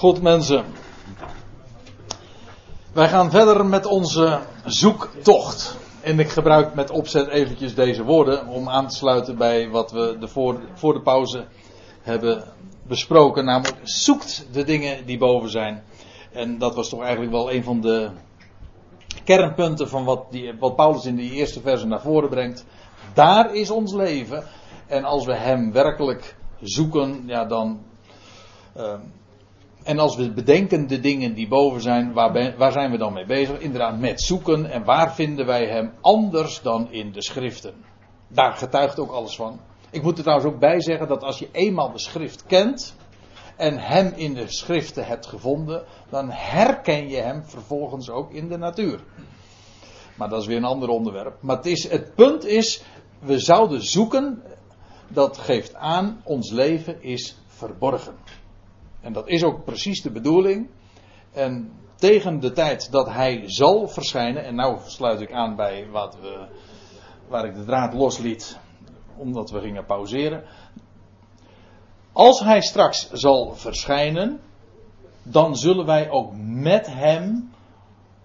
Goed mensen. Wij gaan verder met onze zoektocht. En ik gebruik met opzet eventjes deze woorden om aan te sluiten bij wat we de voor, de pauze hebben besproken. Namelijk zoekt de dingen die boven zijn. En dat was toch eigenlijk wel een van de kernpunten van wat, die, wat Paulus in die eerste verse naar voren brengt. Daar is ons leven. En als we hem werkelijk zoeken, ja dan. Uh, en als we bedenken de dingen die boven zijn, waar, waar zijn we dan mee bezig? Inderdaad, met zoeken. En waar vinden wij hem anders dan in de schriften? Daar getuigt ook alles van. Ik moet er trouwens ook bij zeggen dat als je eenmaal de schrift kent en hem in de schriften hebt gevonden, dan herken je hem vervolgens ook in de natuur. Maar dat is weer een ander onderwerp. Maar het, is, het punt is, we zouden zoeken, dat geeft aan, ons leven is verborgen. En dat is ook precies de bedoeling. En tegen de tijd dat hij zal verschijnen, en nou sluit ik aan bij wat we, waar ik de draad losliet, omdat we gingen pauzeren. Als hij straks zal verschijnen, dan zullen wij ook met hem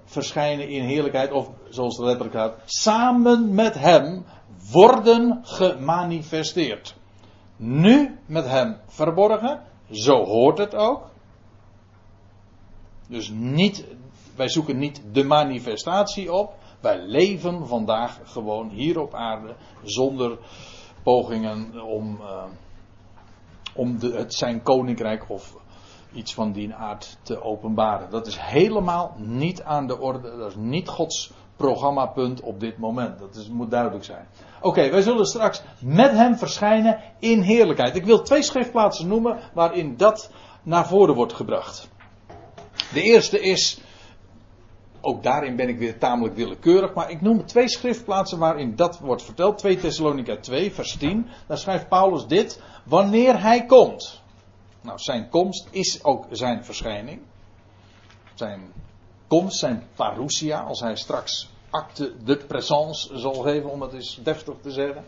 verschijnen in heerlijkheid, of zoals het letterlijk gaat, samen met hem worden gemanifesteerd. Nu met hem verborgen, zo hoort het ook. Dus niet, wij zoeken niet de manifestatie op. Wij leven vandaag gewoon hier op aarde zonder pogingen om, uh, om de, het zijn koninkrijk of iets van die aard te openbaren. Dat is helemaal niet aan de orde. Dat is niet Gods programmapunt op dit moment. Dat is, moet duidelijk zijn. Oké, wij zullen straks met hem verschijnen in heerlijkheid. Ik wil twee schriftplaatsen noemen waarin dat naar voren wordt gebracht. De eerste is, ook daarin ben ik weer tamelijk willekeurig, maar ik noem twee schriftplaatsen waarin dat wordt verteld. 2 Thessalonica 2, vers 10. Daar schrijft Paulus dit, wanneer hij komt. Nou, zijn komst is ook zijn verschijning. Zijn komst, zijn parousia, als hij straks acte de présence zal geven, om het eens deftig te zeggen.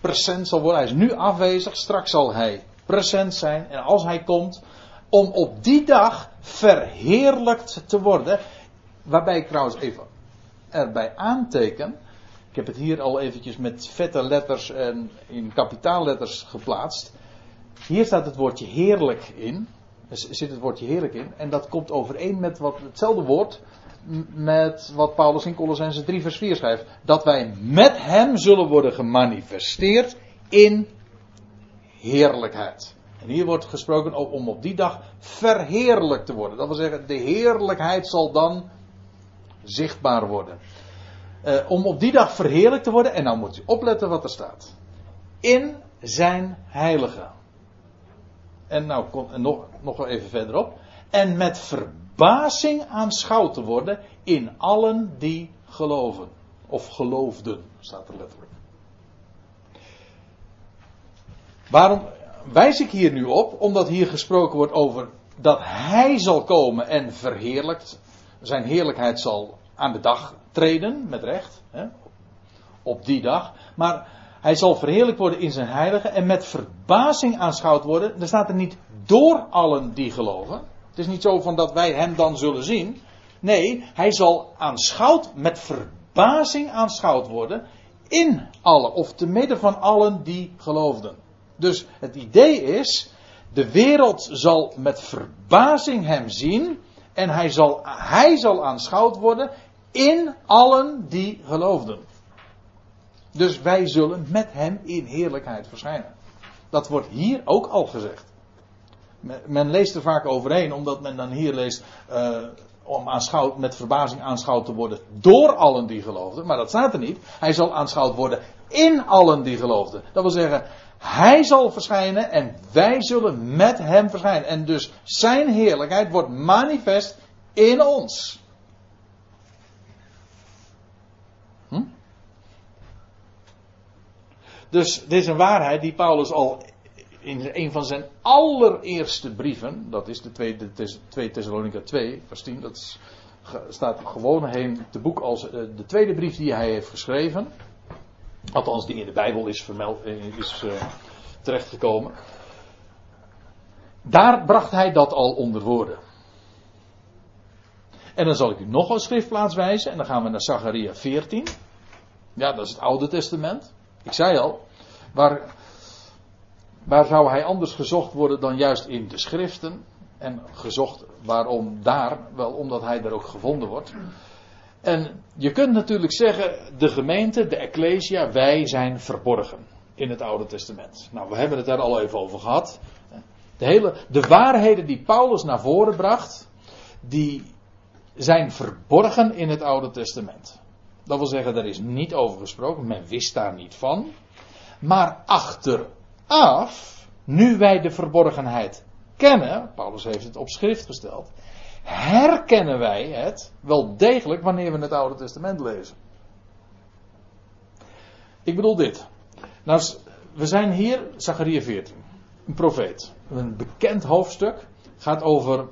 Present zal worden. Hij is nu afwezig, straks zal hij present zijn. En als hij komt, om op die dag verheerlijkt te worden. Waarbij ik trouwens even erbij aanteken. Ik heb het hier al eventjes met vette letters en in kapitaalletters geplaatst. Hier staat het woordje heerlijk in. Er zit het woordje heerlijk in. En dat komt overeen met wat, hetzelfde woord. Met wat Paulus in Colossense 3 vers 4 schrijft. Dat wij met hem zullen worden gemanifesteerd in heerlijkheid. En hier wordt gesproken om op die dag verheerlijk te worden. Dat wil zeggen, de heerlijkheid zal dan zichtbaar worden. Uh, om op die dag verheerlijk te worden, en nou moet u opletten wat er staat. In zijn heilige. En nou komt nog, nog even verderop. En met verbazing aanschouwd te worden in allen die geloven. Of geloofden, staat er letterlijk. Waarom wijs ik hier nu op? Omdat hier gesproken wordt over dat hij zal komen en verheerlijkt. Zijn heerlijkheid zal aan de dag treden, met recht. Hè, op die dag. Maar hij zal verheerlijk worden in zijn heilige en met verbazing aanschouwd worden. Er staat er niet door allen die geloven. Het is niet zo van dat wij hem dan zullen zien. Nee, hij zal aanschouwd, met verbazing aanschouwd worden in allen, of te midden van allen die geloofden. Dus het idee is, de wereld zal met verbazing hem zien en hij zal, hij zal aanschouwd worden in allen die geloofden. Dus wij zullen met hem in heerlijkheid verschijnen. Dat wordt hier ook al gezegd. Men leest er vaak overheen, omdat men dan hier leest. Uh, om aanschouwd, met verbazing aanschouwd te worden door allen die geloofden. Maar dat staat er niet. Hij zal aanschouwd worden in allen die geloofden. Dat wil zeggen, hij zal verschijnen en wij zullen met hem verschijnen. En dus zijn heerlijkheid wordt manifest in ons. Hm? Dus dit is een waarheid die Paulus al in een van zijn allereerste brieven, dat is de 2 Thessalonica 2, vers 10, dat staat gewoon heen te boek als eh, de tweede brief die hij heeft geschreven. Althans, die in de Bijbel is, vermeld, eh, is uh, terechtgekomen. daar bracht hij dat al onder woorden. En dan zal ik u nog een schriftplaats wijzen. En dan gaan we naar Zacharia 14. Ja, dat is het Oude Testament. Ik zei al, waar, waar zou hij anders gezocht worden dan juist in de schriften? En gezocht, waarom daar? Wel omdat hij er ook gevonden wordt. En je kunt natuurlijk zeggen, de gemeente, de Ecclesia, wij zijn verborgen in het Oude Testament. Nou, we hebben het daar al even over gehad. De, hele, de waarheden die Paulus naar voren bracht, die zijn verborgen in het Oude Testament. Dat wil zeggen, er is niet over gesproken, men wist daar niet van. Maar achteraf, nu wij de verborgenheid kennen, Paulus heeft het op schrift gesteld, herkennen wij het wel degelijk wanneer we het Oude Testament lezen. Ik bedoel dit. Nou, we zijn hier, Zachariah 14, een profeet. Een bekend hoofdstuk gaat over,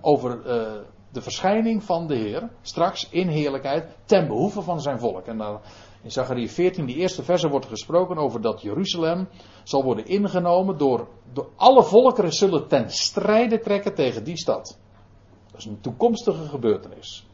over uh, de verschijning van de Heer, straks in heerlijkheid, ten behoeve van zijn volk. En dan in Zachariah 14, die eerste verse wordt gesproken over dat Jeruzalem zal worden ingenomen door, door alle volkeren zullen ten strijde trekken tegen die stad. Dat is een toekomstige gebeurtenis.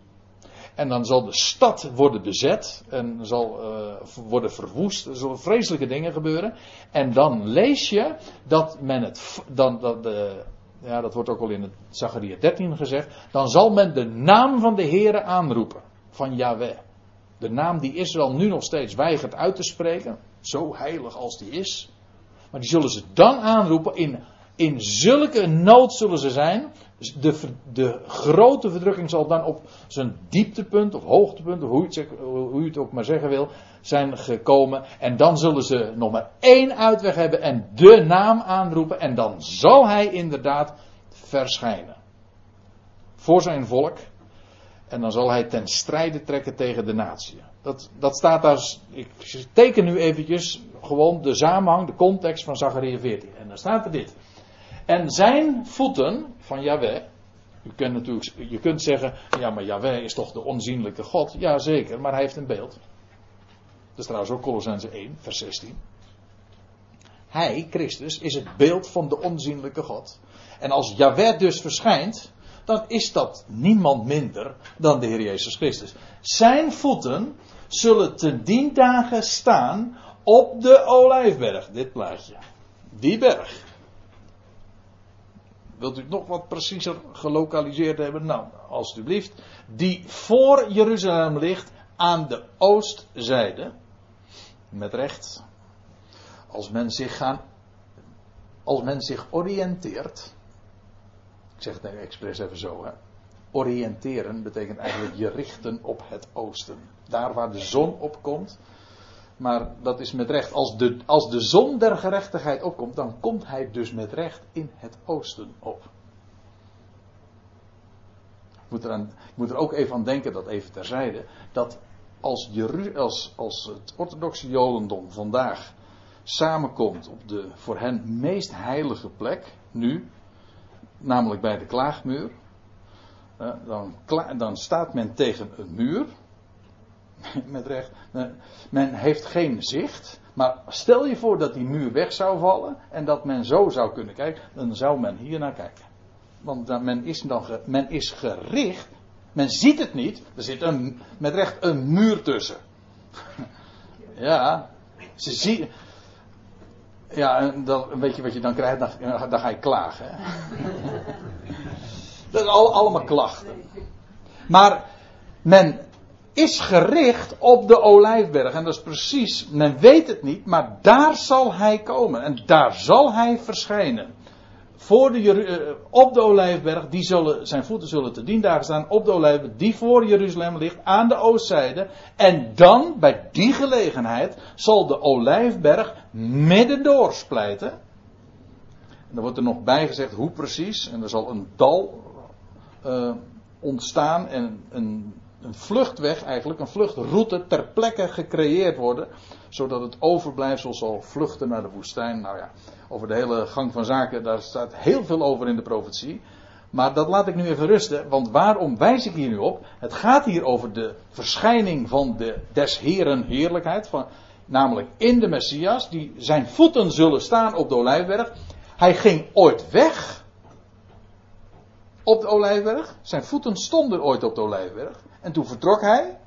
En dan zal de stad worden bezet en zal uh, worden verwoest. Er zullen vreselijke dingen gebeuren. En dan lees je dat men het. Dan, dat de, ja, dat wordt ook al in het Zachariah 13 gezegd. Dan zal men de naam van de Heere aanroepen. Van Yahweh. De naam die Israël nu nog steeds weigert uit te spreken. Zo heilig als die is. Maar die zullen ze dan aanroepen. In, in zulke nood zullen ze zijn. De, de grote verdrukking zal dan op zijn dieptepunt of hoogtepunt, hoe je, het, hoe je het ook maar zeggen wil, zijn gekomen. En dan zullen ze nog maar één uitweg hebben en de naam aanroepen. En dan zal hij inderdaad verschijnen. Voor zijn volk. En dan zal hij ten strijde trekken tegen de natie. Dat, dat staat daar. Ik teken nu eventjes gewoon de samenhang, de context van Zachariah 14. En dan staat er dit. En zijn voeten van Yahweh. U kunt natuurlijk, je kunt zeggen, ja maar Yahweh is toch de onzienlijke God. Ja zeker, maar hij heeft een beeld. Dat is trouwens ook Colossense 1, vers 16. Hij, Christus, is het beeld van de onzienlijke God. En als Yahweh dus verschijnt, dan is dat niemand minder dan de Heer Jezus Christus. Zijn voeten zullen ten dien dagen staan op de olijfberg. Dit plaatje. Die berg. Wilt u het nog wat preciezer gelokaliseerd hebben? Nou, alstublieft. Die voor Jeruzalem ligt aan de oostzijde. Met recht. Als men zich gaan. Als men zich oriënteert. Zeg het expres even zo. Hè. Oriënteren betekent eigenlijk je richten op het oosten. Daar waar de zon opkomt. Maar dat is met recht. Als de, als de zon der gerechtigheid opkomt, dan komt hij dus met recht in het oosten op. Ik moet, er ik moet er ook even aan denken, dat even terzijde, dat als, Jeru, als, als het orthodoxe Jodendom vandaag samenkomt op de voor hen meest heilige plek, nu, namelijk bij de klaagmuur, dan, dan staat men tegen een muur, met recht. Men heeft geen zicht. Maar stel je voor dat die muur weg zou vallen. En dat men zo zou kunnen kijken. Dan zou men hier naar kijken. Want men is, dan men is gericht. Men ziet het niet. Er zit een, met recht een muur tussen. ja. Ze zien. Ja, en dan, weet je wat je dan krijgt? Dan, dan ga je klagen. Dat is al, allemaal klachten. Maar men is gericht op de olijfberg. En dat is precies, men weet het niet, maar daar zal hij komen. En daar zal hij verschijnen. Voor eh, op de olijfberg, die zullen, zijn voeten zullen te dien dagen staan op de olijfberg, die voor Jeruzalem ligt, aan de oostzijde. En dan, bij die gelegenheid, zal de olijfberg midden doorsplijten. En dan wordt er nog bijgezegd hoe precies. En er zal een dal uh, ontstaan en een een vluchtweg eigenlijk, een vluchtroute ter plekke gecreëerd worden. Zodat het overblijfsel zal vluchten naar de woestijn. Nou ja, over de hele gang van zaken, daar staat heel veel over in de profetie. Maar dat laat ik nu even rusten, want waarom wijs ik hier nu op? Het gaat hier over de verschijning van de des Heren heerlijkheid. Van, namelijk in de Messias, die zijn voeten zullen staan op de Olijfberg. Hij ging ooit weg op de Olijfberg. Zijn voeten stonden ooit op de Olijfberg. En toen vertrok hij.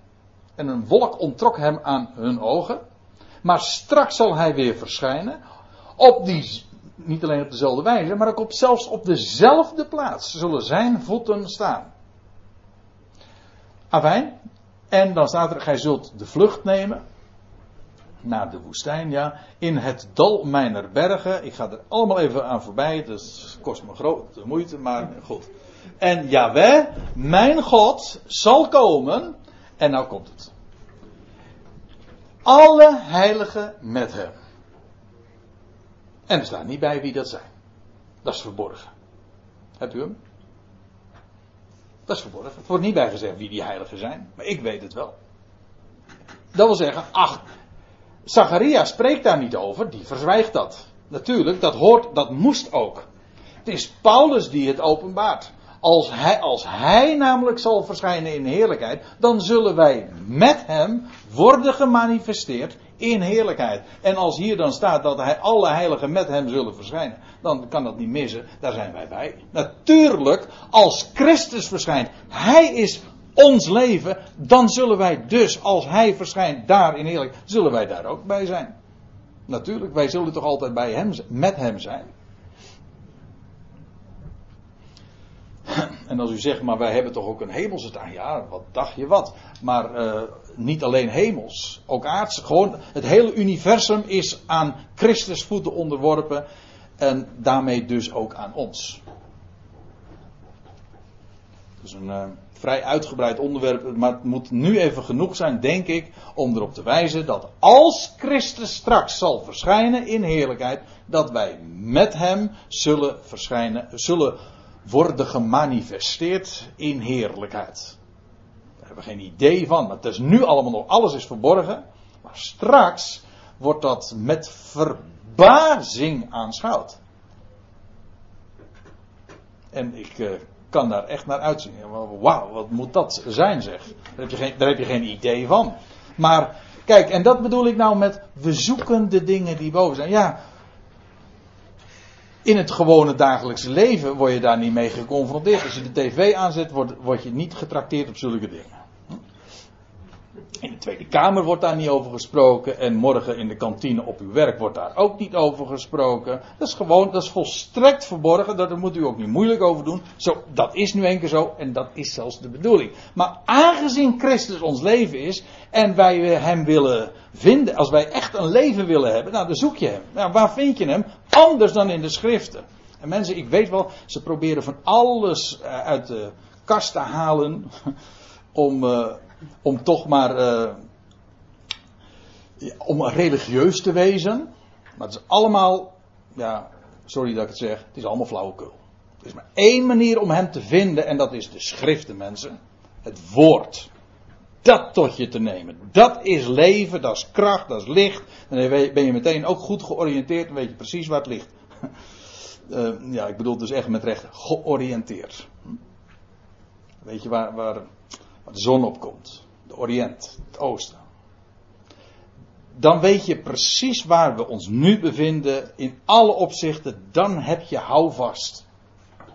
En een wolk onttrok hem aan hun ogen. Maar straks zal hij weer verschijnen. Op die, niet alleen op dezelfde wijze, maar ook op, zelfs op dezelfde plaats zullen zijn voeten staan. Afijn. En dan staat er, gij zult de vlucht nemen naar de woestijn, ja, in het dal mijner bergen. Ik ga er allemaal even aan voorbij, dus kost me grote moeite, maar goed. En Jaweh, mijn God, zal komen, en nou komt het. Alle heiligen met hem. En er staat niet bij wie dat zijn. Dat is verborgen. Hebt u hem? Dat is verborgen. Het wordt niet bij gezegd wie die heiligen zijn, maar ik weet het wel. Dat wil zeggen, ach, Zacharia spreekt daar niet over, die verzwijgt dat. Natuurlijk, dat hoort, dat moest ook. Het is Paulus die het openbaart. Als hij, als hij namelijk zal verschijnen in heerlijkheid, dan zullen wij met hem worden gemanifesteerd in heerlijkheid. En als hier dan staat dat hij, alle heiligen met hem zullen verschijnen, dan kan dat niet missen, daar zijn wij bij. Natuurlijk, als Christus verschijnt, hij is ons leven, dan zullen wij dus, als hij verschijnt daar in heerlijk, zullen wij daar ook bij zijn. Natuurlijk, wij zullen toch altijd bij hem, met hem zijn. En als u zegt, maar wij hebben toch ook een hemelse taak. Ja, wat dacht je wat? Maar uh, niet alleen hemels, ook aards. Gewoon het hele universum is aan Christus voeten onderworpen. En daarmee dus ook aan ons. Dus een. Uh, vrij uitgebreid onderwerp, maar het moet nu even genoeg zijn, denk ik, om erop te wijzen dat als Christus straks zal verschijnen in heerlijkheid, dat wij met Hem zullen verschijnen, zullen worden gemanifesteerd in heerlijkheid. Daar hebben we geen idee van, maar het is nu allemaal nog, alles is verborgen, maar straks wordt dat met verbazing aanschouwd. En ik uh, kan daar echt naar uitzien. Wauw, wat moet dat zijn zeg. Daar heb, je geen, daar heb je geen idee van. Maar kijk, en dat bedoel ik nou met we zoeken de dingen die boven zijn. Ja, in het gewone dagelijkse leven word je daar niet mee geconfronteerd. Als je de tv aanzet, word, je niet getrakteerd op zulke dingen. In de Tweede Kamer wordt daar niet over gesproken. En morgen in de kantine op uw werk wordt daar ook niet over gesproken. Dat is gewoon, dat is volstrekt verborgen. Daar moet u ook niet moeilijk over doen. Zo, dat is nu een keer zo. En dat is zelfs de bedoeling. Maar aangezien Christus ons leven is. En wij hem willen vinden. Als wij echt een leven willen hebben. Nou, dan zoek je hem. Nou, waar vind je hem? Anders dan in de schriften. En mensen, ik weet wel. Ze proberen van alles eh, uit de kast te halen. Om. Uh, om toch maar uh, om religieus te wezen. Maar het is allemaal, ja, sorry dat ik het zeg, het is allemaal flauwekul. Er is maar één manier om hem te vinden en dat is de schriften, mensen. Het woord. Dat tot je te nemen. Dat is leven, dat is kracht, dat is licht. Dan ben je meteen ook goed georiënteerd en weet je precies waar het ligt. Uh, ja, ik bedoel dus echt met recht georiënteerd. Weet je waar, waar, waar de zon opkomt. De Oriënt, het oosten. Dan weet je precies waar we ons nu bevinden in alle opzichten. Dan heb je houvast. Er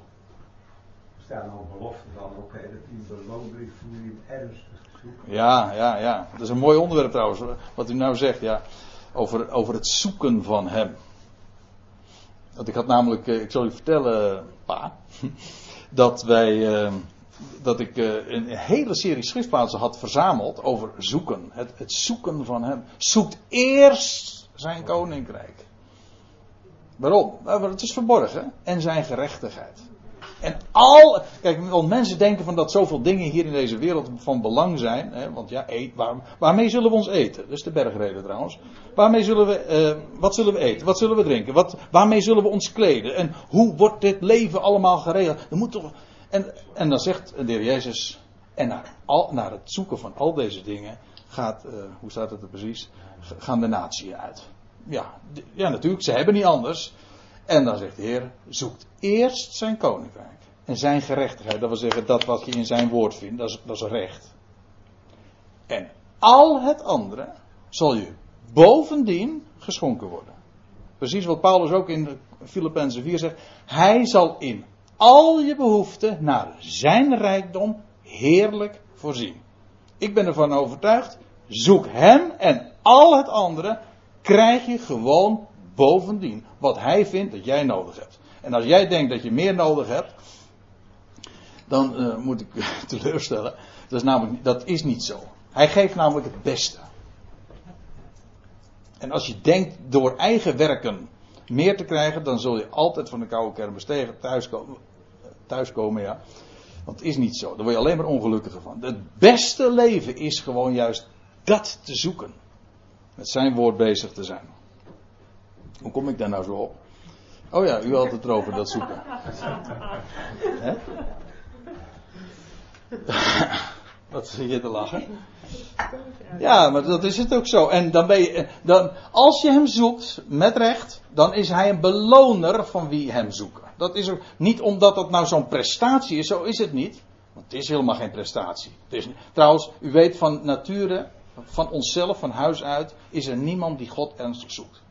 staan al beloften dan ook, hè, dat u de loonbrief voor u ernstig zoekt. Ja, ja, ja. Dat is een mooi onderwerp trouwens, wat u nou zegt, ja. Over, over het zoeken van hem. Want ik had namelijk, eh, ik zal u vertellen, pa, dat wij. Uh, dat ik uh, een hele serie schriftplaatsen had verzameld over zoeken. Het, het zoeken van hem. Zoekt eerst zijn koninkrijk. Waarom? Nou, het is verborgen. En zijn gerechtigheid. En al. Kijk, want mensen denken van dat zoveel dingen hier in deze wereld van belang zijn. Hè, want ja, eet, waar, waarmee zullen we ons eten? Dat is de bergreden trouwens. Waarmee zullen we. Uh, wat zullen we eten? Wat zullen we drinken? Wat, waarmee zullen we ons kleden? En hoe wordt dit leven allemaal geregeld? Er moet toch. En, en dan zegt de heer Jezus, en naar, al, naar het zoeken van al deze dingen gaat, uh, hoe staat het er precies, gaan de naties uit. Ja, ja, natuurlijk, ze hebben niet anders. En dan zegt de Heer, zoekt eerst zijn koninkrijk. En zijn gerechtigheid, dat wil zeggen dat wat je in zijn woord vindt, dat is, dat is recht. En al het andere zal je bovendien geschonken worden. Precies wat Paulus ook in Filippenzen 4 zegt. Hij zal in al je behoeften naar zijn rijkdom heerlijk voorzien. Ik ben ervan overtuigd. Zoek hem en al het andere krijg je gewoon bovendien. Wat hij vindt dat jij nodig hebt. En als jij denkt dat je meer nodig hebt, dan uh, moet ik teleurstellen. Dat is, namelijk, dat is niet zo. Hij geeft namelijk het beste. En als je denkt door eigen werken meer te krijgen, dan zul je altijd van de koude kermis thuiskomen. Thuiskomen, ja. Want is niet zo. Daar word je alleen maar ongelukkiger van. Het beste leven is gewoon juist dat te zoeken. Met zijn woord bezig te zijn. Hoe kom ik daar nou zo op? Oh ja, u had het erover, dat zoeken. Wat zit je te lachen? Ja, maar dat is het ook zo. En dan ben je, dan, als je hem zoekt met recht, dan is hij een beloner van wie hem zoeken. Dat is ook niet omdat dat nou zo'n prestatie is, zo is het niet. Want het is helemaal geen prestatie. Het is, trouwens, u weet van nature, van onszelf, van huis uit, is er niemand die God ernstig zoekt.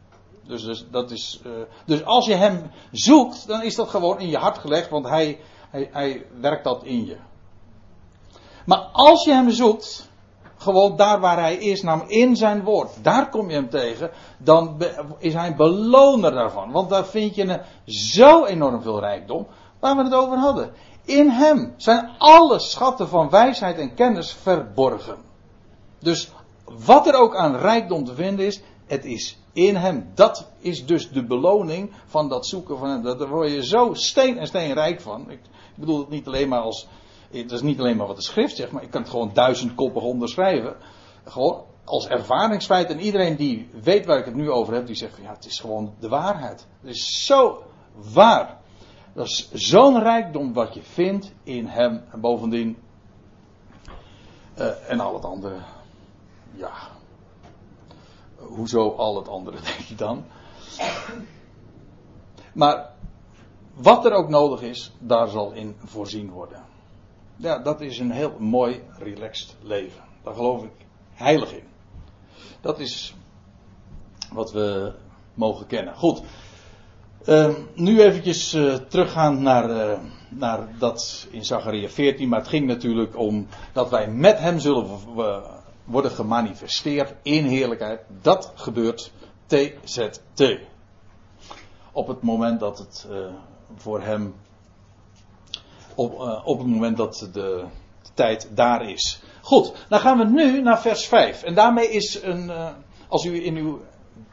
Dus, dus, dat is, uh, dus als je hem zoekt, dan is dat gewoon in je hart gelegd, want hij, hij, hij werkt dat in je. Maar als je hem zoekt, gewoon daar waar hij is, namelijk in zijn woord, daar kom je hem tegen, dan is hij een beloner daarvan. Want daar vind je zo enorm veel rijkdom, waar we het over hadden. In hem zijn alle schatten van wijsheid en kennis verborgen. Dus wat er ook aan rijkdom te vinden is, het is in hem. Dat is dus de beloning van dat zoeken van hem. Daar word je zo steen en steen rijk van. Ik bedoel het niet alleen maar als dat is niet alleen maar wat de schrift zegt, maar ik kan het gewoon duizendkoppig onderschrijven. Gewoon als ervaringsfeit. En iedereen die weet waar ik het nu over heb, die zegt van ja, het is gewoon de waarheid. Het is zo waar. Dat is zo'n rijkdom wat je vindt in hem. En bovendien. Uh, en al het andere. Ja. Hoezo al het andere, denk je dan? Maar wat er ook nodig is, daar zal in voorzien worden. Ja, dat is een heel mooi, relaxed leven. Daar geloof ik heilig in. Dat is wat we mogen kennen. Goed. Uh, nu eventjes uh, teruggaan naar, uh, naar dat in Zachariah 14. Maar het ging natuurlijk om dat wij met hem zullen worden gemanifesteerd in heerlijkheid. Dat gebeurt TZT. Op het moment dat het eh, voor hem op, uh, op het moment dat de, de, tijd daar is. Goed, dan gaan we nu naar vers 5. En daarmee is een. Uh, als u in uw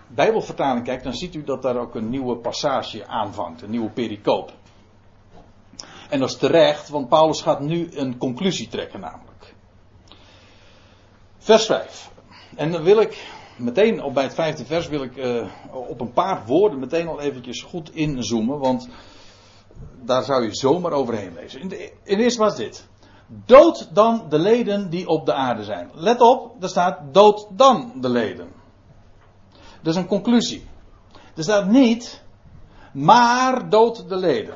Bijbelvertaling kijkt, dan ziet u dat daar ook een nieuwe passage aanvangt, een nieuwe pericoop. En dat is terecht, want Paulus gaat nu een conclusie trekken, namelijk. Vers 5. En dan wil ik meteen op bij het vijfde vers wil ik uh, op een paar woorden meteen al eventjes goed inzoomen, want daar zou je zomaar overheen lezen. In, in eerste was dit. Dood dan de leden die op de aarde zijn. Let op, er staat dood dan de leden. Dat is een conclusie. Er staat niet, maar dood de leden.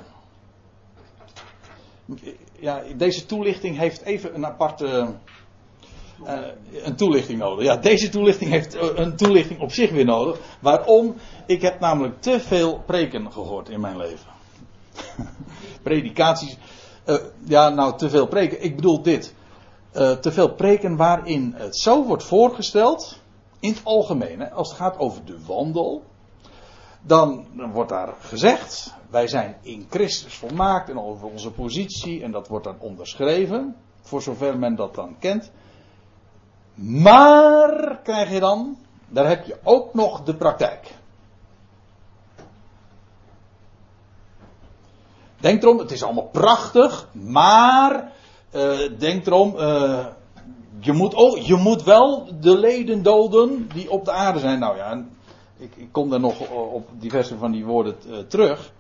Ja, deze toelichting heeft even een aparte. Uh, een toelichting nodig. Ja, deze toelichting heeft uh, een toelichting op zich weer nodig. Waarom? Ik heb namelijk te veel preken gehoord in mijn leven. Predikaties. Uh, ja, nou, te veel preken. Ik bedoel dit. Uh, te veel preken waarin het zo wordt voorgesteld. In het algemeen, als het gaat over de wandel. Dan, dan wordt daar gezegd. Wij zijn in Christus volmaakt en over onze positie. En dat wordt dan onderschreven. Voor zover men dat dan kent. Maar krijg je dan. Daar heb je ook nog de praktijk. Denk erom, het is allemaal prachtig, maar uh, denk erom, uh, je, moet ook, je moet wel de leden doden die op de aarde zijn. Nou ja, ik, ik kom daar nog op diverse van die woorden terug.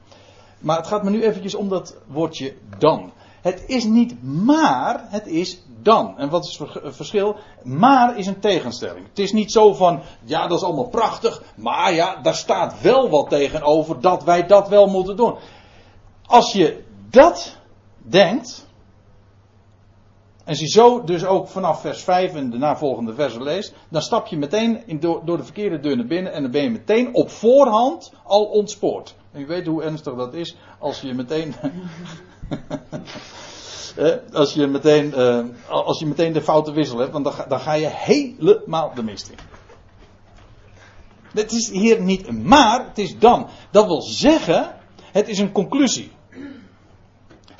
Maar het gaat me nu eventjes om dat woordje dan. Het is niet maar, het is dan. En wat is het verschil? Maar is een tegenstelling. Het is niet zo van, ja dat is allemaal prachtig, maar ja, daar staat wel wat tegenover dat wij dat wel moeten doen. Als je dat denkt, En als je zo dus ook vanaf vers 5 en de navolgende versen leest, dan stap je meteen in door, de verkeerde deur naar binnen en dan ben je meteen op voorhand al ontspoord. En u weet hoe ernstig dat is als je meteen. als, je meteen uh, als je meteen de foute wissel hebt, want dan ga, dan ga je helemaal de mist in. Het is hier niet maar, het is dan. Dat wil zeggen, het is een conclusie.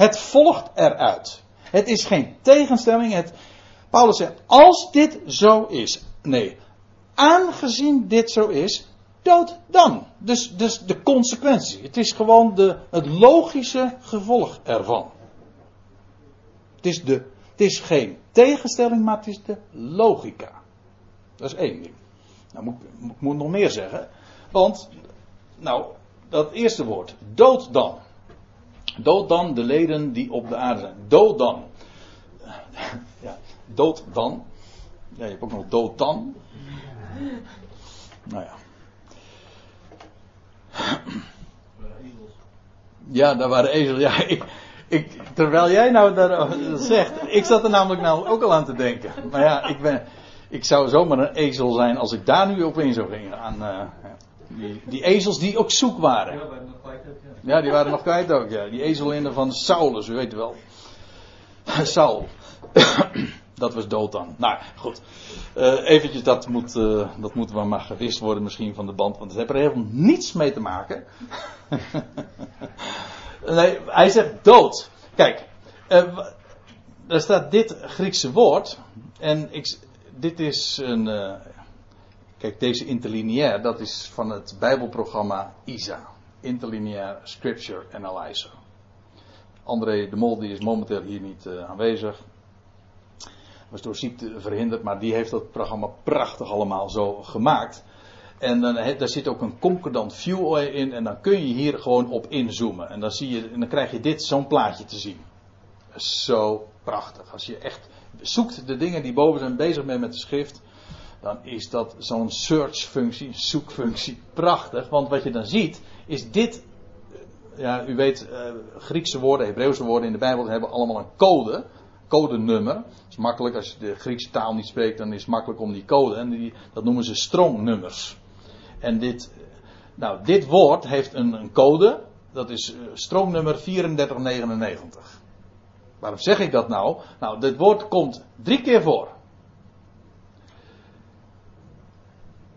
Het volgt eruit. Het is geen tegenstelling. Het, Paulus zegt, als dit zo is. Nee, aangezien dit zo is, dood dan. Dus, dus de consequentie. Het is gewoon de, het logische gevolg ervan. Het is, de, het is geen tegenstelling, maar het is de logica. Dat is één ding. Nou, moet, ik moet nog meer zeggen. Want, nou, dat eerste woord, dood dan. Dood dan de leden die op de aarde zijn. Dood dan. Ja, dood dan. Ja, je hebt ook nog dood dan. Nou ja. Ja, daar waren ezels. Ja, ik, terwijl jij nou dat zegt, ik zat er namelijk nou ook al aan te denken. Maar ja, ik, ben, ik zou zomaar een ezel zijn als ik daar nu op in zou gingen. Aan, uh, die, die, ezels die ook zoek waren. Ja, die waren nog kwijt ook, ja. Die ezelinnen van Saulus, u weet wel. Saul. dat was dood dan. Nou, goed. Uh, eventjes, dat, moet, uh, dat moeten we maar gewist worden misschien van de band, want het heeft er helemaal niets mee te maken. nee, hij zegt dood. Kijk, uh, er staat dit Griekse woord, en ik, dit is een. Kijk, deze interlineair, dat is van het Bijbelprogramma ISA. Interlineair Scripture Analyzer. André de Mol die is momenteel hier niet aanwezig was door ziekte verhinderd, maar die heeft dat programma prachtig allemaal zo gemaakt. En dan, daar zit ook een concordant view in en dan kun je hier gewoon op inzoomen. En dan, zie je, en dan krijg je dit, zo'n plaatje te zien. Zo prachtig. Als je echt zoekt de dingen die boven zijn bezig bent met de schrift, dan is dat zo'n search functie, zoekfunctie, prachtig. Want wat je dan ziet, is dit, ja, u weet, uh, Griekse woorden, Hebreeuwse woorden in de Bijbel hebben allemaal een code codenummer. Het is makkelijk, als je de Griekse taal niet spreekt, dan is het makkelijk om die code. En die, dat noemen ze strongnummers. En dit, nou, dit woord heeft een, een code. Dat is uh, strongnummer 3499. Waarom zeg ik dat nou? Nou, dit woord komt drie keer voor.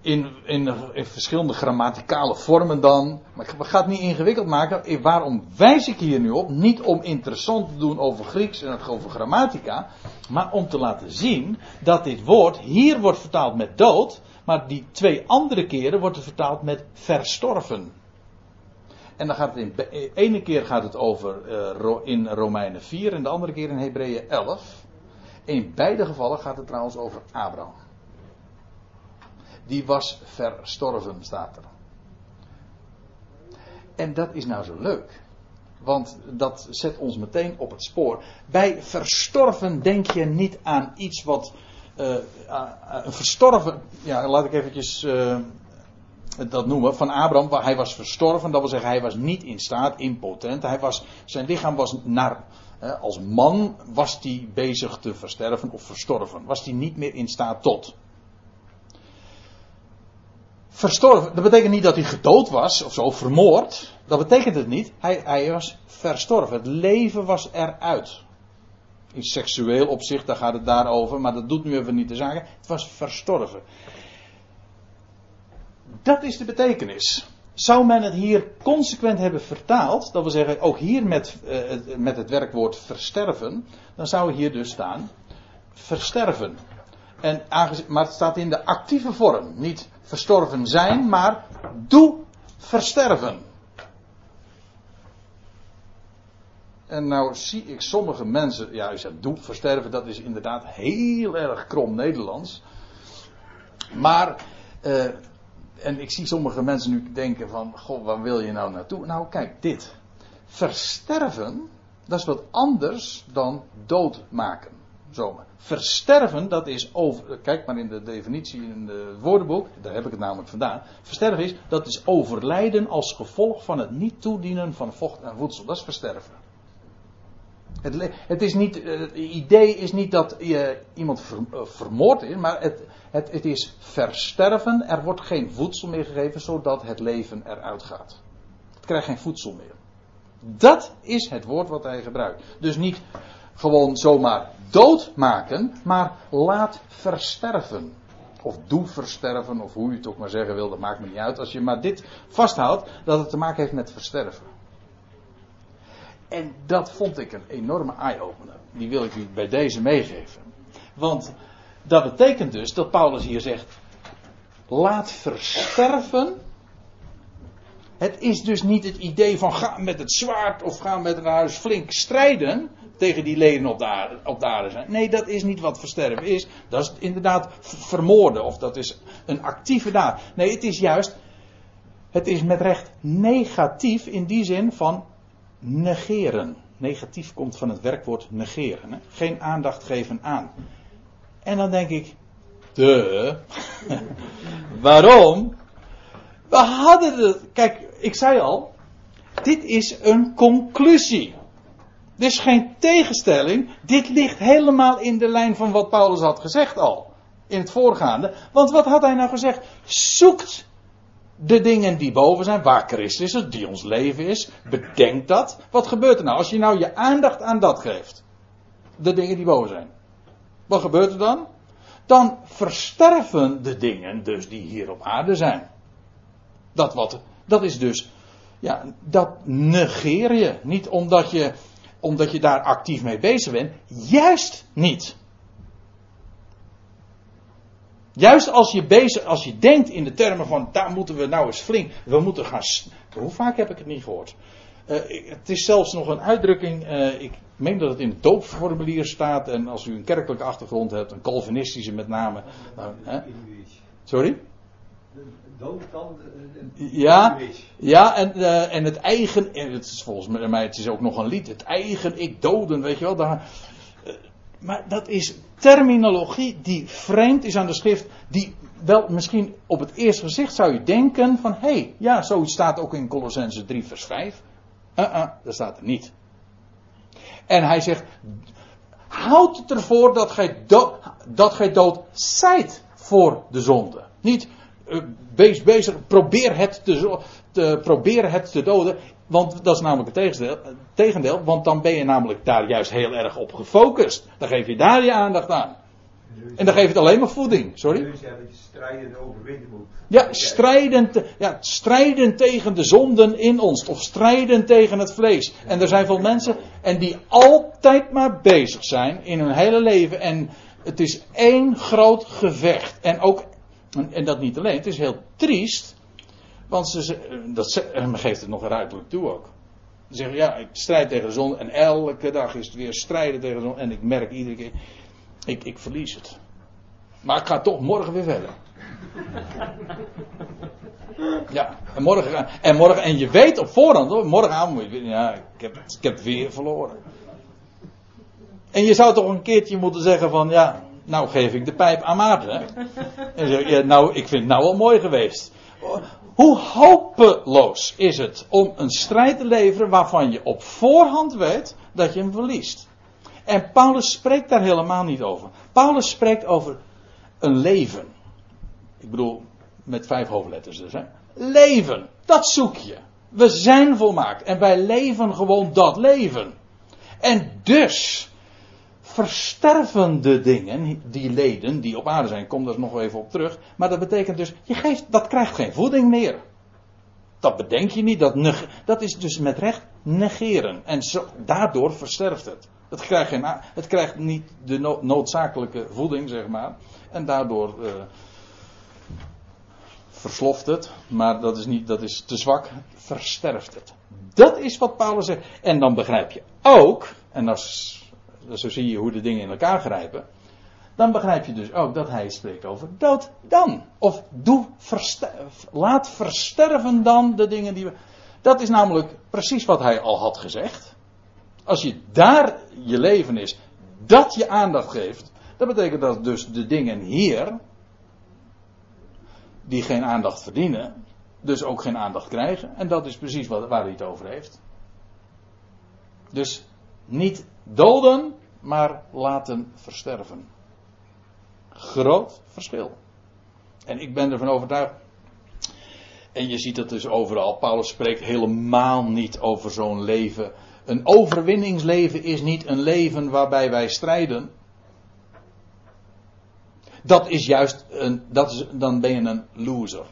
In, verschillende grammaticale vormen dan. Maar we gaan het niet ingewikkeld maken. Waarom wijs ik hier nu op? Niet om interessant te doen over Grieks en over grammatica. Maar om te laten zien dat dit woord hier wordt vertaald met dood. Maar die twee andere keren wordt het vertaald met verstorven. En dan gaat het in de ene keer gaat het over uh, in Romeinen 4 en de andere keer in Hebreeën 11. In beide gevallen gaat het trouwens over Abraham die was verstorven, staat er. En dat is nou zo leuk. Want dat zet ons meteen op het spoor. Bij verstorven denk je niet aan iets wat. Uh, uh, verstorven. Ja, laat ik eventjes uh, dat noemen. Van Abraham. Hij was verstorven. Dat wil zeggen, hij was niet in staat, impotent. Hij was, zijn lichaam was naar. als man was hij bezig te versterven of verstorven. Was hij niet meer in staat tot verstorven. Dat betekent niet dat hij gedood was of zo vermoord. Dat betekent het niet. Hij, hij was verstorven. Het leven was eruit. In seksueel opzicht, daar gaat het daarover, maar dat doet nu even niet de zaken. Het was verstorven. Dat is de betekenis. Zou men het hier consequent hebben vertaald, dat wil zeggen ook hier met, uh, met het werkwoord versterven, dan zou hier dus staan versterven. En maar het staat in de actieve vorm. Niet verstorven zijn, maar doe versterven. En nou zie ik sommige mensen, ja, u zegt doe versterven, dat is inderdaad heel erg krom Nederlands. Maar, uh, en ik zie sommige mensen nu denken van, goh, waar wil je nou naartoe? Nou, kijk, dit. Versterven, dat is wat anders dan doodmaken. Versterven, dat is over. Kijk maar in de definitie in het woordenboek, daar heb ik het namelijk vandaan. Versterven is, dat is overlijden als gevolg van het niet toedienen van vocht en voedsel. Dat is versterven. Het, het is niet, eh, het idee is niet dat je iemand eh, vermoord is, maar het, het, het is versterven. Er wordt geen voedsel meer gegeven, zodat het leven eruit gaat. Het krijgt geen voedsel meer. Dat is het woord wat hij gebruikt. Dus niet gewoon zomaar doodmaken, maar laat versterven. Of doe versterven, of hoe je het ook maar zeggen wil, dat maakt me niet uit. Als je maar dit vasthoudt, dat het te maken heeft met versterven. En dat vond ik een enorme eye-opener. Die wil ik u bij deze meegeven. Want dat betekent dus dat Paulus hier zegt: laat versterven. Het is dus niet het idee van ga met het zwaard of ga met een huis flink strijden tegen die leden op de, aarde, op zijn. Nee, dat is niet wat versterven is. Dat is inderdaad vermoorden of dat is een actieve daad. Nee, het is juist, het is met recht negatief in die zin van negeren. Negatief komt van het werkwoord negeren. Hè? Geen aandacht geven aan. En dan denk ik, de. Waarom? We hadden het. Kijk, ik zei al. Dit is een conclusie. Is geen tegenstelling. Dit ligt helemaal in de lijn van wat Paulus had gezegd al. In het voorgaande. Want wat had hij nou gezegd? Zoekt de dingen die boven zijn, waar Christus is, die ons leven is. Bedenk dat. Wat gebeurt er nou als je nou je aandacht aan dat geeft? De dingen die boven zijn. Wat gebeurt er dan? Dan versterven de dingen dus die hier op aarde zijn. Dat, wat, dat is dus, ja, dat negeer je. Niet omdat je, omdat je daar actief mee bezig bent. Juist niet. Juist als je, bezig, als je denkt in de termen van daar moeten we nou eens flink, we moeten gaan. Hoe vaak heb ik het niet gehoord? Uh, het is zelfs nog een uitdrukking, uh, ik meen dat het in het doopformulier staat en als u een kerkelijke achtergrond hebt, een Calvinistische met name. Nou, hè? Sorry? Ja, ja en, uh, en het eigen, en het is volgens mij het is ook nog een lied, het eigen ik doden, weet je wel. Daar, maar dat is terminologie die vreemd is aan de schrift, die wel misschien op het eerste gezicht zou je denken van, hé, hey, ja, zoiets staat ook in Colossense 3 vers 5. Uh -uh, dat staat er niet. En hij zegt, houd het ervoor dat gij, dat gij dood zijt voor de zonde. Niet, wees bezig, probeer het te, te, probeer het te doden. Want dat is namelijk het tegendeel, tegendeel, want dan ben je namelijk daar juist heel erg op gefocust. Dan geef je daar je aandacht aan. En dan geef je het alleen maar voeding, sorry? Dus ja, dat je strijden overwinnen moet. Ja, strijden tegen de zonden in ons. Of strijden tegen het vlees. En er zijn veel mensen en die altijd maar bezig zijn in hun hele leven. En het is één groot gevecht. En ook, en dat niet alleen, het is heel triest. Want ze, dat geeft het nog ruidelijk toe ook. Ze zeggen, ja, ik strijd tegen de zon. En elke dag is het weer strijden tegen de zon. En ik merk iedere keer, ik, ik verlies het. Maar ik ga toch morgen weer verder. Ja, en morgen, en morgen, en je weet op voorhand hoor, morgenavond moet je, ja, ik heb, ik heb weer verloren. En je zou toch een keertje moeten zeggen van, ja, nou geef ik de pijp aan Maarten. En zeg, ja, nou, ik vind het nou wel mooi geweest. Hoe hopeloos is het om een strijd te leveren waarvan je op voorhand weet dat je hem verliest. En Paulus spreekt daar helemaal niet over. Paulus spreekt over een leven. Ik bedoel, met vijf hoofdletters dus. Hè. Leven, dat zoek je. We zijn volmaakt en wij leven gewoon dat leven. En dus versterven de dingen, die leden die op aarde zijn, kom daar nog even op terug. Maar dat betekent dus, je geeft, dat krijgt geen voeding meer. Dat bedenk je niet, dat, dat is dus met recht negeren. En daardoor versterft het. Het krijgt, geen, het krijgt niet de noodzakelijke voeding, zeg maar. En daardoor uh, versloft het. Maar dat is, niet, dat is te zwak. Versterft het. Dat is wat Paulus zegt. En dan begrijp je ook. En als, zo zie je hoe de dingen in elkaar grijpen. Dan begrijp je dus ook dat hij spreekt over dood dan. Of doe laat versterven dan de dingen die we. Dat is namelijk precies wat hij al had gezegd. Als je daar je leven is, dat je aandacht geeft, dat betekent dat dus de dingen hier, die geen aandacht verdienen, dus ook geen aandacht krijgen. En dat is precies wat, waar hij het over heeft. Dus niet doden, maar laten versterven. Groot verschil. En ik ben ervan overtuigd. En je ziet het dus overal. Paulus spreekt helemaal niet over zo'n leven. Een overwinningsleven is niet een leven waarbij wij strijden. Dat is juist een. Dat is, dan ben je een loser.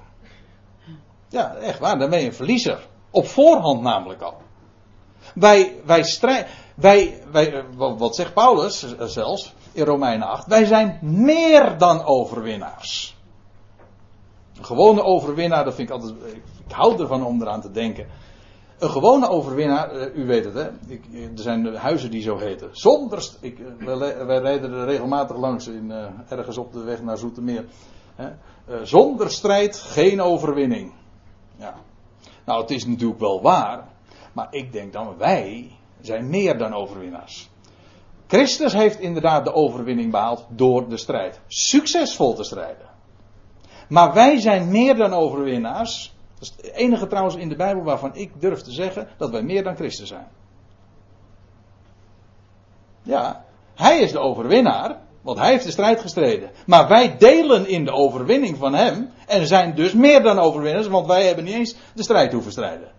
Ja, echt waar. Dan ben je een verliezer. Op voorhand namelijk al. Wij, wij strijden. Wij, wij, wat zegt Paulus zelfs in Romeinen 8? Wij zijn meer dan overwinnaars. Een gewone overwinnaar, dat vind ik altijd. Ik hou ervan om eraan te denken. Een gewone overwinnaar, eh, u weet het hè, ik, er zijn huizen die zo heten. Zonder, ik, wij, rijden er regelmatig langs in, ergens op de weg naar Zoetermeer. Hè. Zonder strijd geen overwinning. Ja. Nou, het is natuurlijk wel waar, maar ik denk dan wij zijn meer dan overwinnaars. Christus heeft inderdaad de overwinning behaald door de strijd. Succesvol te strijden. Maar wij zijn meer dan overwinnaars. Dat is het enige trouwens in de Bijbel waarvan ik durf te zeggen dat wij meer dan Christus zijn. Ja, hij is de overwinnaar, want hij heeft de strijd gestreden. Maar wij delen in de overwinning van hem en zijn dus meer dan overwinnaars, want wij hebben niet eens de strijd hoeven strijden.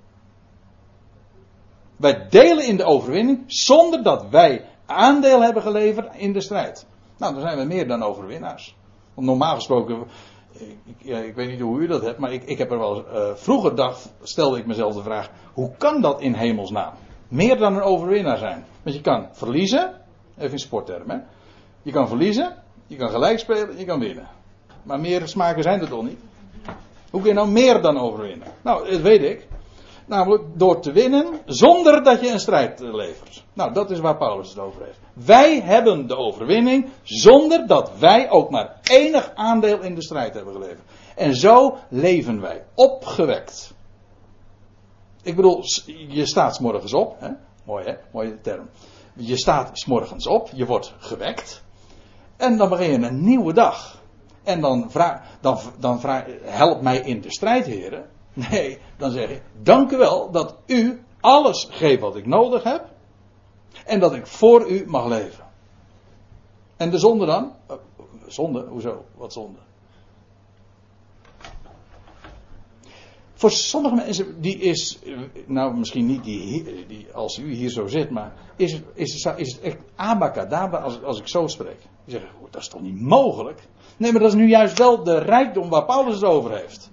Wij delen in de overwinning zonder dat wij aandeel hebben geleverd in de strijd. Nou, dan zijn we meer dan overwinnaars. Normaal gesproken ik, ik, weet niet hoe u dat hebt, maar ik, ik heb er wel. Uh, vroeger dacht, stelde ik mezelf de vraag: hoe kan dat in hemelsnaam? Meer dan een overwinnaar zijn. Want je kan verliezen, even in sporttermen. Je kan verliezen, je kan gelijk spelen, je kan winnen. Maar meer smaken zijn er toch niet? Hoe kun je nou meer dan overwinnen? Nou, dat weet ik. Namelijk door te winnen zonder dat je een strijd levert. Nou, dat is waar Paulus het over heeft. Wij hebben de overwinning zonder dat wij ook maar enig aandeel in de strijd hebben geleverd. En zo leven wij opgewekt. Ik bedoel, je staat s morgens op. Hè? Mooi hè, mooie term. Je staat s morgens op, je wordt gewekt. En dan begin je een nieuwe dag. En dan vraag, dan, dan vraag, help mij in de strijd, heren. Nee, dan zeg ik, dank u wel dat u alles geeft wat ik nodig heb. En dat ik voor u mag leven. En de zonde dan? Uh, zonde? Hoezo? Wat zonde? Voor sommige mensen, die is, nou misschien niet die, die als u hier zo zit, maar is, is, is het echt abacadabra als, als ik zo spreek. Die zeggen, dat is toch niet mogelijk? Nee, maar dat is nu juist wel de rijkdom waar Paulus het over heeft.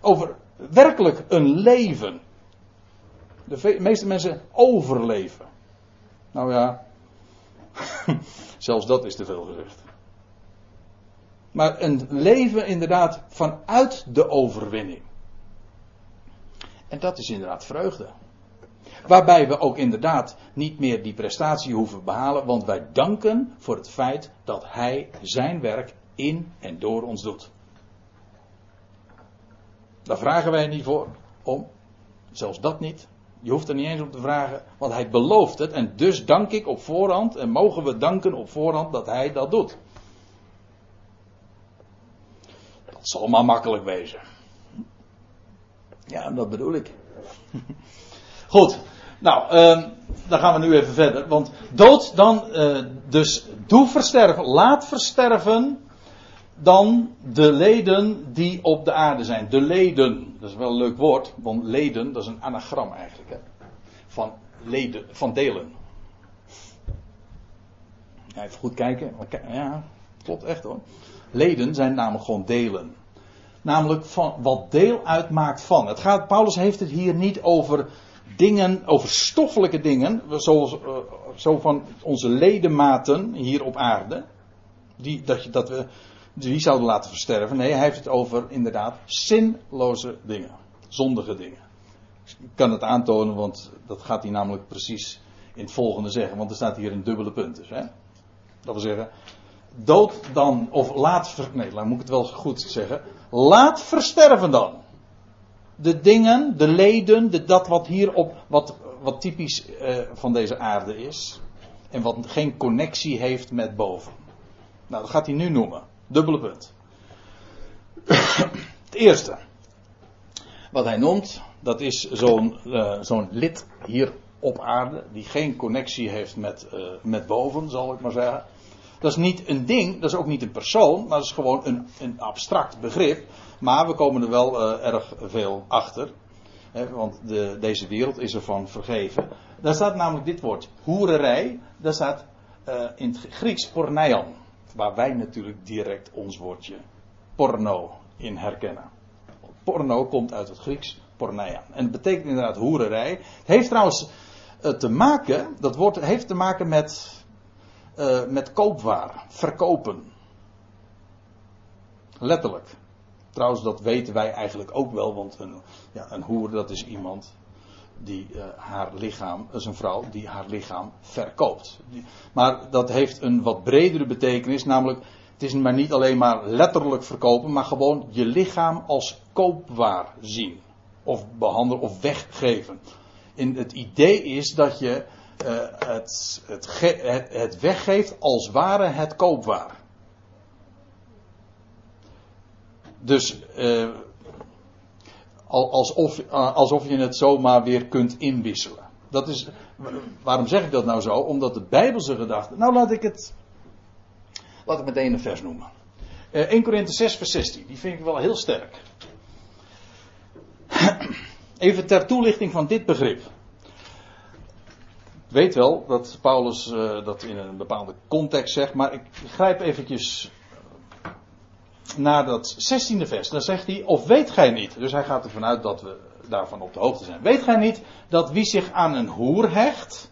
Over werkelijk een leven. De meeste mensen overleven. Nou ja, zelfs dat is te veel gezegd. Maar een leven inderdaad vanuit de overwinning. En dat is inderdaad vreugde. Waarbij we ook inderdaad niet meer die prestatie hoeven behalen, want wij danken voor het feit dat Hij zijn werk in en door ons doet. Daar vragen wij niet voor om. Zelfs dat niet. Je hoeft er niet eens om te vragen, want hij belooft het. En dus dank ik op voorhand en mogen we danken op voorhand dat hij dat doet. Dat zal maar makkelijk wezen. Ja, dat bedoel ik. Goed, nou, uh, dan gaan we nu even verder. Want dood dan, uh, dus doe versterven, laat versterven dan de leden die op de aarde zijn. De leden, dat is wel een leuk woord, want leden, dat is een anagram eigenlijk. Hè? Van, leden, van delen. Even goed kijken. Ja, klopt echt hoor. Leden zijn namelijk gewoon delen. Namelijk van wat deel uitmaakt van. Het gaat, Paulus heeft het hier niet over dingen, over stoffelijke dingen, zoals uh, zo van onze ledematen hier op aarde. Die, dat, je, dat we die zouden laten versterven. Nee, hij heeft het over inderdaad zinloze dingen. Zondige dingen. Ik kan het aantonen, want dat gaat hij namelijk precies in het volgende zeggen. Want er staat hier een dubbele punt dus. Hè? Dat wil zeggen, dood dan, of laat, nee, dan moet ik het wel goed zeggen. Laat versterven dan. De dingen, de leden, de, dat wat hier op, wat, wat typisch uh, van deze aarde is. En wat geen connectie heeft met boven. Nou, dat gaat hij nu noemen. Dubbele punt. Het eerste. Wat hij noemt, dat is zo'n uh, zo'n lid hier op aarde, die geen connectie heeft met, uh, met boven, zal ik maar zeggen. Dat is niet een ding, dat is ook niet een persoon, maar dat is gewoon een, een abstract begrip. Maar we komen er wel uh, erg veel achter. Hè, want de, deze wereld is ervan vergeven. Daar staat namelijk dit woord, hoererij. Daar staat in het Grieks porneian. Waar wij natuurlijk direct ons woordje porno in herkennen. Porno komt uit het Grieks porneian. En het betekent inderdaad hoererij. Het heeft trouwens uh, te maken, dat woord heeft te maken met uh, met koopwaar, verkopen. Letterlijk. Trouwens, dat weten wij eigenlijk ook wel, want een, ja, een hoer dat is iemand die uh, haar lichaam, dat is een vrouw die haar lichaam verkoopt. Maar dat heeft een wat bredere betekenis, namelijk het is maar niet alleen maar letterlijk verkopen, maar gewoon je lichaam als koopwaar zien. Of behandelen of weggeven. In het idee is dat je uh, het, het, het, weggeeft als ware het koopwaar. Dus uh, alsof, uh, alsof je het zomaar weer kunt inwisselen. Dat is, waarom zeg ik dat nou zo? Omdat de Bijbelse gedachte. Nou, laat ik het. Laat ik meteen een vers noemen. 1 Korinthe 6, vers 16. Die vind ik wel heel sterk. Even ter toelichting van dit begrip weet wel dat Paulus uh, dat in een bepaalde context zegt, maar ik grijp eventjes naar dat 16e vers. Dan zegt hij, of weet gij niet, dus hij gaat ervan uit dat we daarvan op de hoogte zijn. Weet gij niet dat wie zich aan een hoer hecht,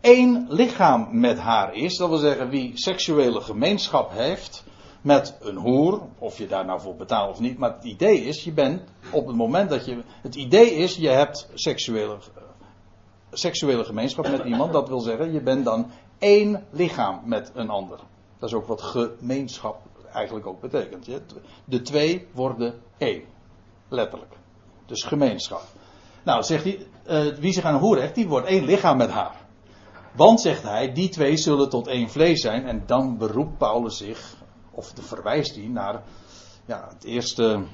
één lichaam met haar is, dat wil zeggen wie seksuele gemeenschap heeft met een hoer, of je daar nou voor betaalt of niet, maar het idee is, je bent op het moment dat je, het idee is, je hebt seksuele seksuele gemeenschap met iemand. Dat wil zeggen, je bent dan één lichaam met een ander. Dat is ook wat gemeenschap eigenlijk ook betekent. De twee worden één. Letterlijk. Dus gemeenschap. Nou, zegt hij, uh, wie zich aan hecht, die wordt één lichaam met haar. Want, zegt hij, die twee zullen tot één vlees zijn. En dan beroept Paulus zich, of verwijst hij naar ja, het eerste,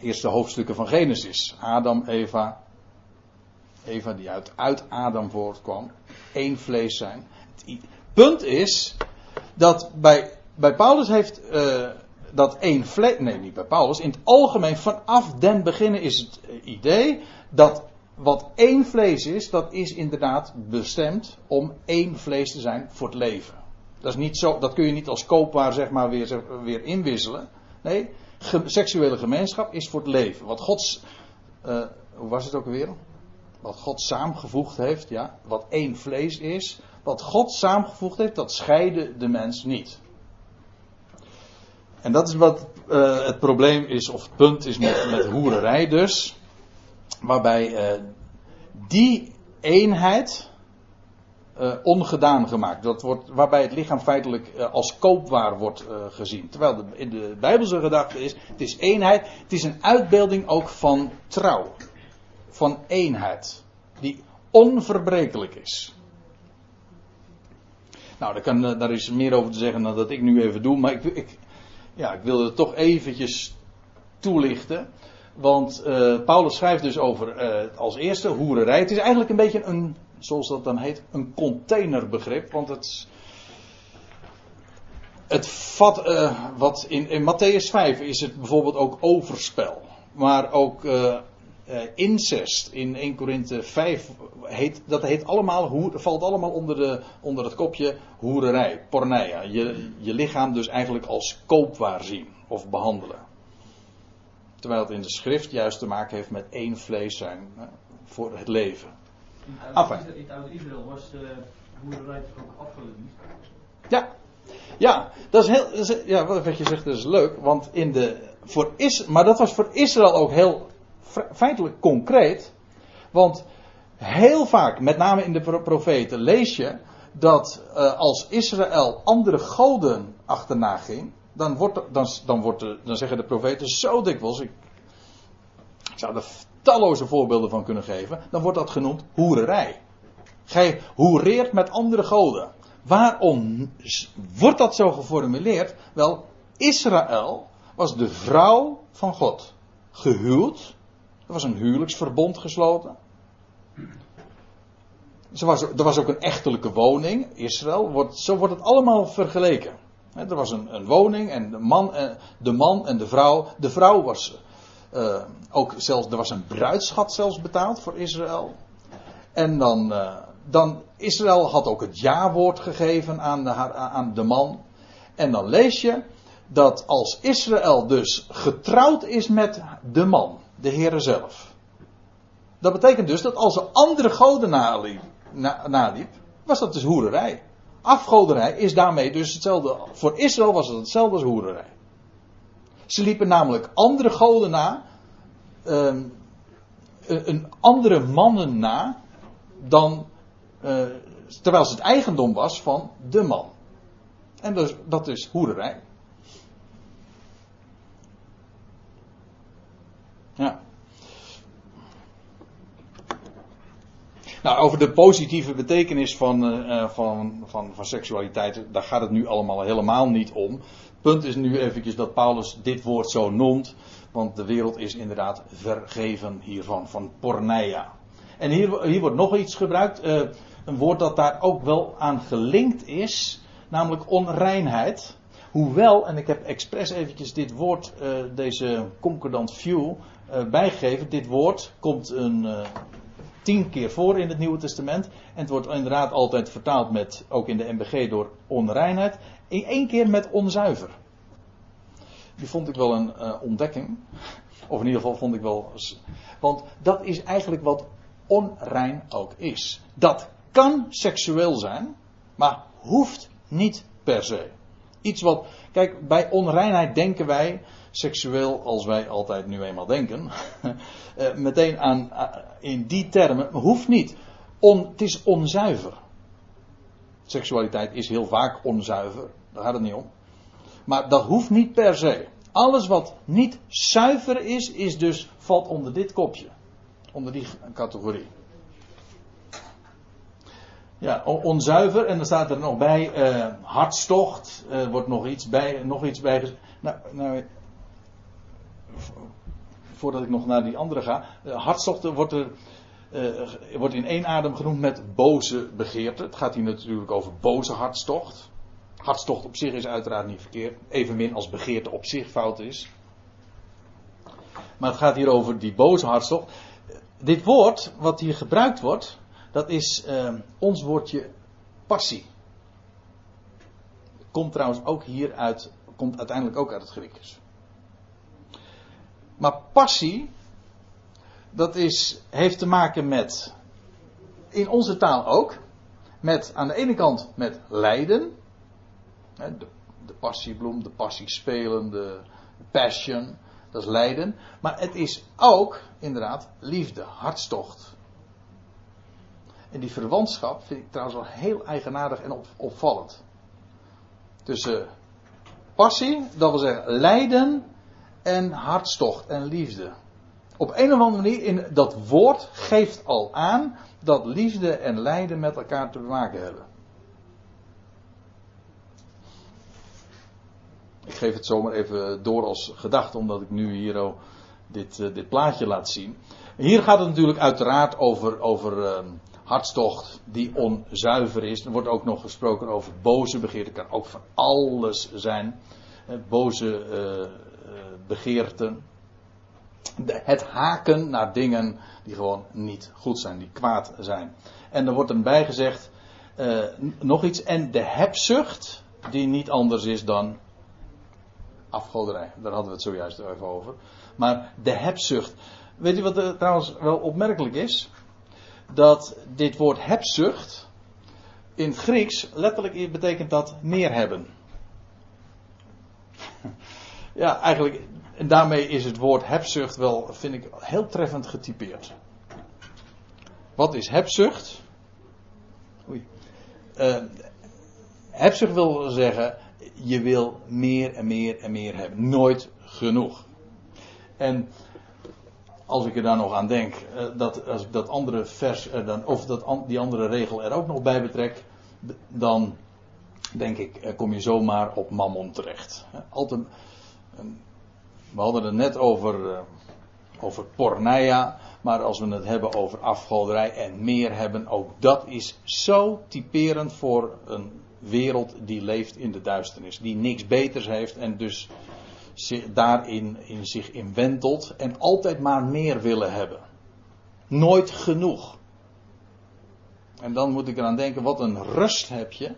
eerste hoofdstukken van Genesis. Adam, Eva, Eva die uit, uit Adam voortkwam, één vlees zijn. Het punt is dat bij, bij Paulus heeft uh, dat één vlees, nee niet bij Paulus, in het algemeen vanaf den beginnen is het idee dat wat één vlees is, dat is inderdaad bestemd om één vlees te zijn voor het leven. Dat, is niet zo, dat kun je niet als koopwaar zeg maar weer, weer inwisselen. Nee, seksuele gemeenschap is voor het leven. Wat Gods, uh, hoe was het ook alweer? Wat God samengevoegd heeft, ja, wat één vlees is, wat God samengevoegd heeft, dat scheiden de mens niet. En dat is wat uh, het probleem is, of het punt is met, met hoererij dus. Waarbij uh, die eenheid uh, ongedaan gemaakt. Dat wordt, waarbij het lichaam feitelijk als koopwaar wordt gezien. Terwijl in de Bijbelse gedachte is, het is eenheid, het is een uitbeelding ook van trouw van eenheid. Die onverbrekelijk is. Nou, daar, kan, daar is meer over te zeggen dan dat ik nu even doe. Maar ik, ik ja, ik wilde het toch eventjes toelichten. Want uh, Paulus schrijft dus over uh, als eerste hoererij. Het is eigenlijk een beetje een, zoals dat dan heet, een containerbegrip. Want het, het vat, uh, wat in, in Matthäus 5 is het bijvoorbeeld ook overspel. Maar ook uh, incest in 1 Korinthe 5, heet, dat heet allemaal, hoer, valt allemaal onder, de, onder het kopje hoererij, porneia. Je, je lichaam dus eigenlijk als koopwaar zien of behandelen. Terwijl het in de schrift juist te maken heeft met één vlees zijn voor het leven. In Israël was de hoererij toch ook afgeleid? Ja, ja, dat is heel, ja, wat je zegt, dat is leuk. Want in de, voor is, maar dat was voor Israël ook heel feitelijk concreet. Want heel vaak, met name in de profeten, lees je dat uh, als Israël andere goden achterna ging, dan, wordt, dan, dan, wordt dan zeggen de profeten zo dikwijls, ik, ik zou er talloze voorbeelden van kunnen geven, dan wordt dat genoemd hoererij. Gij hoereert met andere goden. Waarom wordt dat zo geformuleerd? Wel, Israël was de vrouw van God. Gehuwd er was een huwelijksverbond gesloten. Was, er was ook een echtelijke woning, Israël. Wordt, zo wordt het allemaal vergeleken. Er was een, een woning en de man, en de man en de vrouw. De vrouw was uh, ook zelfs, er was een bruidschat zelfs betaald voor Israël. En dan, uh, dan Israël had ook het ja-woord gegeven aan de, aan de man. En dan lees je dat als Israël dus getrouwd is met de man, de Heere zelf. Dat betekent dus dat als er andere goden naliep, na, was dat dus hoererij. Afgoderij is daarmee dus hetzelfde. Voor Israël was het hetzelfde als hoererij. Ze liepen namelijk andere goden na, um, een andere mannen na, dan, uh, terwijl het eigendom was van de man. En dus, dat is hoererij. Ja. Nou, over de positieve betekenis van, uh, van, van, van seksualiteit, daar gaat het nu allemaal helemaal niet om. Punt is nu eventjes dat Paulus dit woord zo noemt, want de wereld is inderdaad vergeven hiervan, van porneia. En hier, hier wordt nog iets gebruikt, uh, een woord dat daar ook wel aan gelinkt is, namelijk onreinheid. Hoewel, en ik heb expres eventjes dit woord, deze concordant view, bijgegeven. Dit woord komt een, uh, tien keer voor in het Nieuwe Testament. En het wordt inderdaad altijd vertaald met, ook in de MBG, door onreinheid. In één keer met onzuiver. Die vond ik wel een uh, ontdekking. Of in ieder geval vond ik wel. Want dat is eigenlijk wat onrein ook is. Dat kan seksueel zijn, maar hoeft niet per se. Iets wat. Kijk, bij onreinheid denken wij seksueel als wij altijd nu eenmaal denken. Eh, meteen aan, in die termen. Hoeft niet. Het is onzuiver. Seksualiteit is heel vaak onzuiver. Daar gaat het niet om. Maar dat hoeft niet per se. Alles wat niet zuiver is, is dus, valt onder dit kopje. Onder die categorie. Ja, onzuiver. En dan staat er nog bij uh, hartstocht. Uh, wordt nog iets bij. Nog iets bij nou, nou, voordat ik nog naar die andere ga. Uh, hartstochten wordt, er, uh, wordt in één adem genoemd met boze begeerte. Het gaat hier natuurlijk over boze hartstocht. Hartstocht op zich is uiteraard niet verkeerd. Evenmin als begeerte op zich fout is. Maar het gaat hier over die boze hartstocht. Dit woord, wat hier gebruikt wordt, dat is uh, ons woordje passie. Komt trouwens ook hier uit, komt uiteindelijk ook uit het Grieks. Maar passie, dat is, heeft te maken met, in onze taal ook, met aan de ene kant met lijden. De, de passiebloem, de passiespelen, de passion, dat is lijden. Maar het is ook, inderdaad, liefde, hartstocht. En die verwantschap vind ik trouwens wel heel eigenaardig en op, opvallend. Tussen passie, dat wil zeggen lijden, en hartstocht en liefde. Op een of andere manier, in dat woord geeft al aan dat liefde en lijden met elkaar te maken hebben. Ik geef het zomaar even door als gedachte, omdat ik nu hier al dit, uh, dit plaatje laat zien. Hier gaat het natuurlijk uiteraard over, over uh, hartstocht die onzuiver is. Er wordt ook nog gesproken over boze begeerten. kan ook van alles zijn. Uh, boze begeerten. het haken naar dingen die gewoon niet goed zijn, die kwaad zijn. En er wordt erbij gezegd uh, nog iets. En de hebzucht, die niet anders is dan afgoderij. Daar hadden we het zojuist even over. Maar de hebzucht. Weet je wat er trouwens wel opmerkelijk is? Dat dit woord hebzucht in het Grieks letterlijk betekent dat meer hebben. Ja, eigenlijk en daarmee is het woord hebzucht wel, vind ik, heel treffend getypeerd. Wat is hebzucht? Oei. Uh, hebzucht wil zeggen, je wil meer en meer en meer hebben. Nooit genoeg. En als ik er dan nog aan denk, uh, dat als ik dat andere vers, dan, of dat die andere regel er ook nog bij betrek, dan denk ik, kom je zomaar op mammon terecht. Altijd, we hadden het net over, uh, over porneia. Maar als we het hebben over afgoderij en meer hebben, ook dat is zo typerend voor een wereld die leeft in de duisternis. Die niks beters heeft en dus daarin in zich inwentelt en altijd maar meer willen hebben. Nooit genoeg. En dan moet ik eraan denken, wat een rust heb je.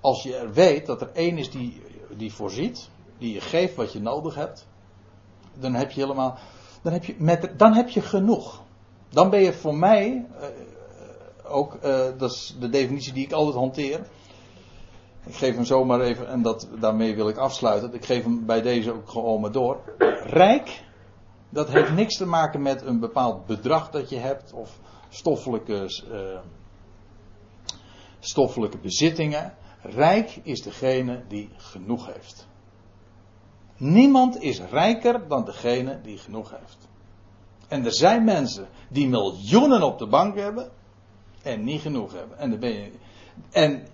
Als je weet dat er één is die, die voorziet, die je geeft wat je nodig hebt. Dan heb je helemaal, dan heb je, met, dan heb je genoeg. Dan ben je voor mij, uh, ook, uh, dat is de definitie die ik altijd hanteer. Ik geef hem zomaar even, en dat, daarmee wil ik afsluiten. Ik geef hem bij deze ook gewoon maar door. Rijk, dat heeft niks te maken met een bepaald bedrag dat je hebt, of stoffelijke, uh, stoffelijke bezittingen. Rijk is degene die genoeg heeft. Niemand is rijker dan degene die genoeg heeft. En er zijn mensen die miljoenen op de bank hebben en niet genoeg hebben. En, ben je, en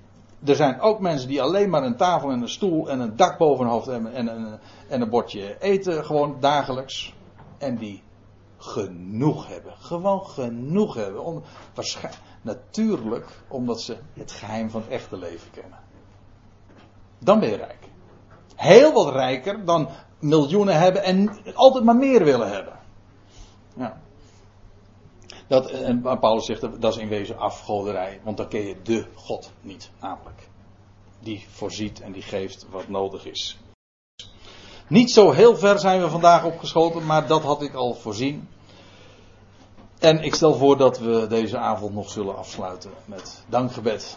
er zijn ook mensen die alleen maar een tafel en een stoel en een dak boven hun hoofd hebben en een, en een bordje eten gewoon dagelijks. En die genoeg hebben. Gewoon genoeg hebben. Om, natuurlijk omdat ze het geheim van het echte leven kennen. Dan ben je rijk. Heel wat rijker dan miljoenen hebben en altijd maar meer willen hebben. Ja. Dat, en Paulus zegt dat is in wezen afgoderij, want dan ken je de God niet, namelijk. Die voorziet en die geeft wat nodig is. Niet zo heel ver zijn we vandaag opgeschoten, maar dat had ik al voorzien. En ik stel voor dat we deze avond nog zullen afsluiten met dankgebed.